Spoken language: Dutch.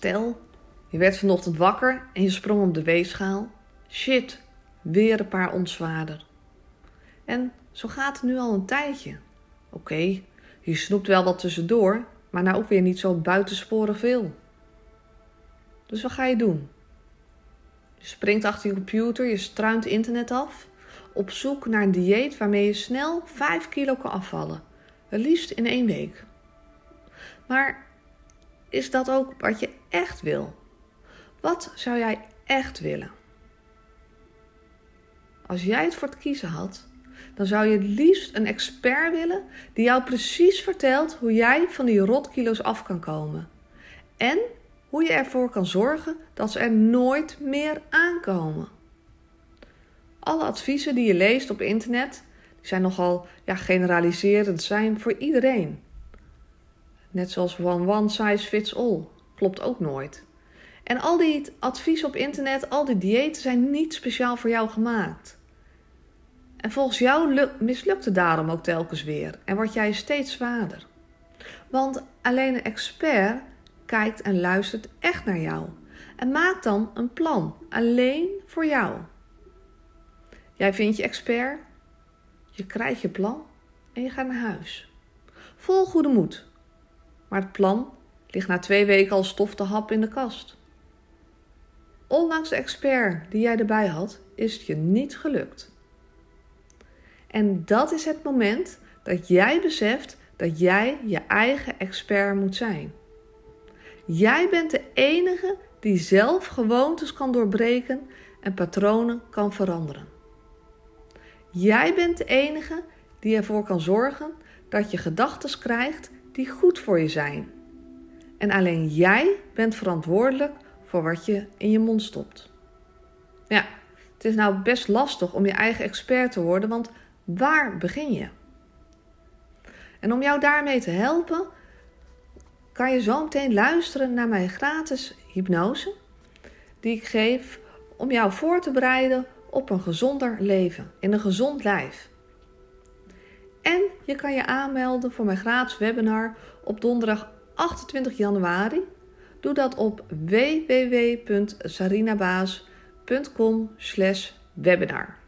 Stel, je werd vanochtend wakker en je sprong op de weegschaal. Shit, weer een paar ons zwaarder. En zo gaat het nu al een tijdje. Oké, je snoept wel wat tussendoor, maar nou ook weer niet zo buitensporig veel. Dus wat ga je doen? Je springt achter je computer, je struint internet af, op zoek naar een dieet waarmee je snel 5 kilo kan afvallen. Het liefst in één week. Maar is dat ook wat je echt wil? Wat zou jij echt willen? Als jij het voor het kiezen had, dan zou je het liefst een expert willen die jou precies vertelt hoe jij van die rotkilo's af kan komen. En hoe je ervoor kan zorgen dat ze er nooit meer aankomen. Alle adviezen die je leest op internet die zijn nogal ja, generaliserend zijn voor iedereen. Net zoals one one size fits all. Klopt ook nooit. En al die adviezen op internet, al die diëten zijn niet speciaal voor jou gemaakt. En volgens jou mislukt het daarom ook telkens weer en word jij steeds zwaarder. Want alleen een expert kijkt en luistert echt naar jou en maakt dan een plan, alleen voor jou. Jij vindt je expert, je krijgt je plan en je gaat naar huis. Vol goede moed. Maar het plan ligt na twee weken al stof te hap in de kast. Ondanks de expert die jij erbij had, is het je niet gelukt. En dat is het moment dat jij beseft dat jij je eigen expert moet zijn. Jij bent de enige die zelf gewoontes kan doorbreken en patronen kan veranderen. Jij bent de enige die ervoor kan zorgen dat je gedachten krijgt die goed voor je zijn. En alleen jij bent verantwoordelijk voor wat je in je mond stopt. Ja, het is nou best lastig om je eigen expert te worden, want waar begin je? En om jou daarmee te helpen, kan je zo meteen luisteren naar mijn gratis hypnose, die ik geef om jou voor te bereiden op een gezonder leven, in een gezond lijf. En je kan je aanmelden voor mijn gratis webinar op donderdag 28 januari. Doe dat op www.sarinabaas.com/webinar.